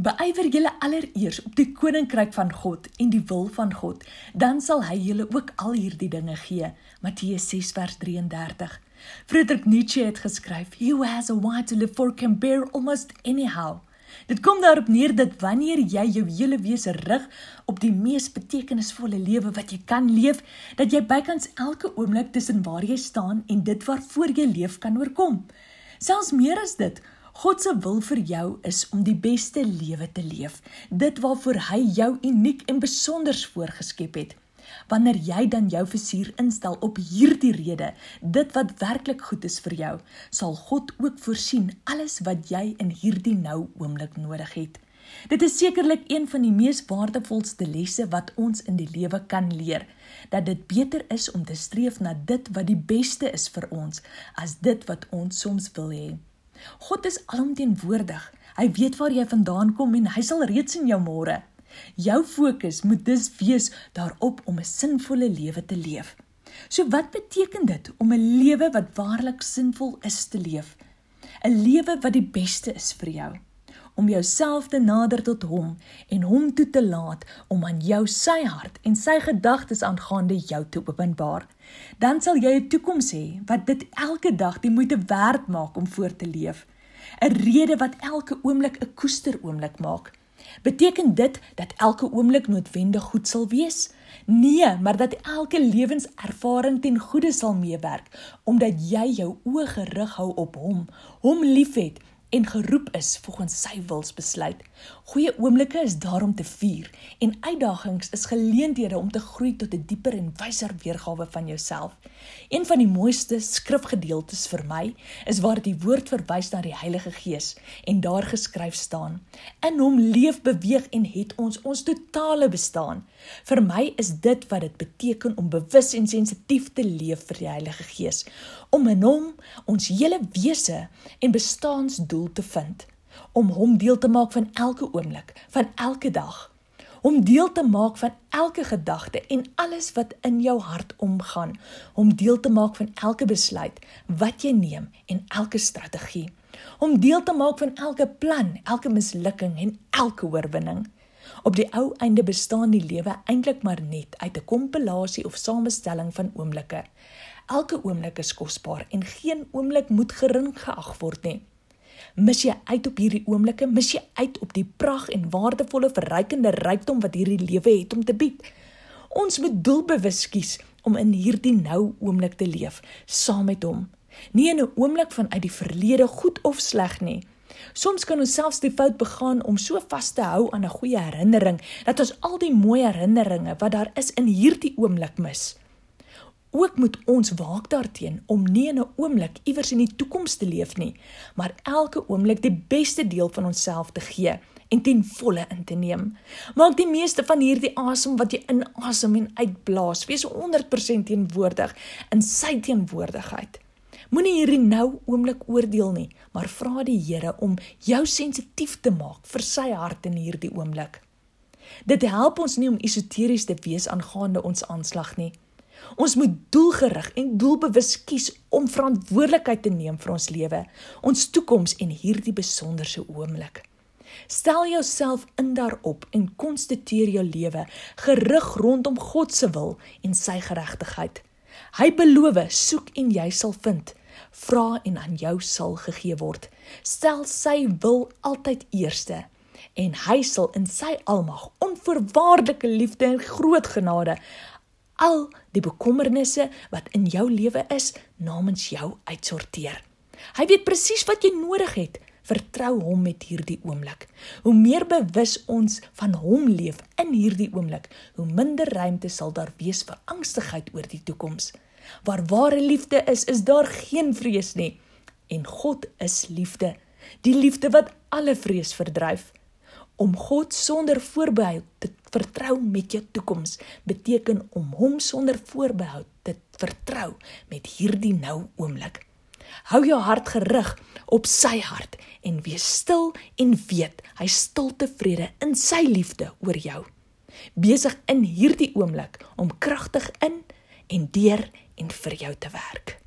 Beywer julle allereers op die koninkryk van God en die wil van God, dan sal hy julle ook al hierdie dinge gee. Matteus 6 vers 33. Friedrich Nietzsche het geskryf: "He who has a why to live for can bear almost anyhow." Dit kom daarop neer dat wanneer jy jou hele wese rig op die mees betekenisvolle lewe wat jy kan leef, dat jy bykans elke oomblik tussen waar jy staan en dit waarvoor jy leef kan oorkom. Selfs meer as dit, God se wil vir jou is om die beste lewe te leef, dit waarvoor hy jou uniek en besonder voorgeskep het. Wanneer jy dan jou fusier instel op hierdie rede, dit wat werklik goed is vir jou, sal God ook voorsien alles wat jy in hierdie nou oomblik nodig het. Dit is sekerlik een van die mees waardevolste lesse wat ons in die lewe kan leer, dat dit beter is om te streef na dit wat die beste is vir ons as dit wat ons soms wil hê. God is alomteenwoordig. Hy weet waar jy vandaan kom en hy sal reeds in jou môre Jou fokus moet dus wees daarop om 'n sinvolle lewe te leef. So wat beteken dit om 'n lewe wat waarlik sinvol is te leef? 'n Lewe wat die beste is vir jou. Om jouself te nader tot hom en hom toe te laat om aan jou sy hart en sy gedagtes aangaande jou te openbaar. Dan sal jy 'n toekoms hê wat dit elke dag die moeite werd maak om voort te leef. 'n Rede wat elke oomblik 'n koester oomblik maak. Beteken dit dat elke oomblik noodwendig goed sal wees? Nee, maar dat elke lewenservaring ten goeie sal meewerk omdat jy jou oë gerig hou op hom, hom liefhet en geroep is volgens sy wilsbesluit. Goeie oomblikke is daar om te vier en uitdagings is geleenthede om te groei tot 'n dieper en wyser weergawe van jouself. Een van die mooiste skrifgedeeltes vir my is waar die woord verwys na die Heilige Gees en daar geskryf staan: In hom leef, beweeg en het ons ons totale bestaan. Vir my is dit wat dit beteken om bewus en sensitief te leef vir die Heilige Gees, om in hom ons hele wese en bestaansdoel te vind, om hom deel te maak van elke oomblik, van elke dag, om deel te maak van elke gedagte en alles wat in jou hart omgaan, om deel te maak van elke besluit wat jy neem en elke strategie, om deel te maak van elke plan, elke mislukking en elke oorwinning. Op die ou einde bestaan die lewe eintlik maar net uit 'n kompilasie of samestelling van oomblikke. Elke oomblik is kosbaar en geen oomblik moet gering geag word nie. Mis jy uit op hierdie oomblikke, mis jy uit op die pragt en waardevolle verrykende rykdom wat hierdie lewe het om te bied. Ons moet doelbewus kies om in hierdie nou oomblik te leef saam met hom. Nie in 'n oomblik vanuit die verlede goed of sleg nie. Soms kan ons selfs die fout begaan om so vas te hou aan 'n goeie herinnering dat ons al die mooi herinneringe wat daar is in hierdie oomblik mis. Ook moet ons waak daarteenoor om nie in 'n oomblik iewers in die toekoms te leef nie, maar elke oomblik die beste deel van onsself te gee en ten volle in te neem. Maak die meeste van hierdie asem wat jy inasem en uitblaas, wees 100% teenwoordig in sy teenwoordigheid. Moenie hierdie nou oomblik oordeel nie, maar vra die Here om jou sensitief te maak vir sy hart in hierdie oomblik. Dit help ons nie om esoteries te wees aangaande ons aanslag nie. Ons moet doelgerig en doelbewus kies om verantwoordelikheid te neem vir ons lewe, ons toekoms en hierdie besonderse oomblik. Stel jouself in daarop en konstitueer jou lewe gerig rondom God se wil en sy geregtigheid. Hy beloof, soek en jy sal vind. Vra en aan jou sal gegee word. Stel sy wil altyd eerste en hy sal in sy almag onvoorwaardelike liefde en groot genade al die bekommernisse wat in jou lewe is namens jou uitsorteer. Hy weet presies wat jy nodig het. Vertrou hom met hierdie oomblik. Hoe meer bewus ons van hom leef in hierdie oomblik, hoe minder ruimte sal daar wees vir angstigheid oor die toekoms. Waar ware liefde is, is daar geen vrees nie. En God is liefde, die liefde wat alle vrees verdryf. Om God sonder voorbehou te vertrou met jou toekoms beteken om hom sonder voorbehou te vertrou met hierdie nou oomblik. Hou jou hart gerig op sy hart en wees stil en weet hy stil tevrede in sy liefde oor jou. Besig in hierdie oomblik om kragtig in en deur en vir jou te werk.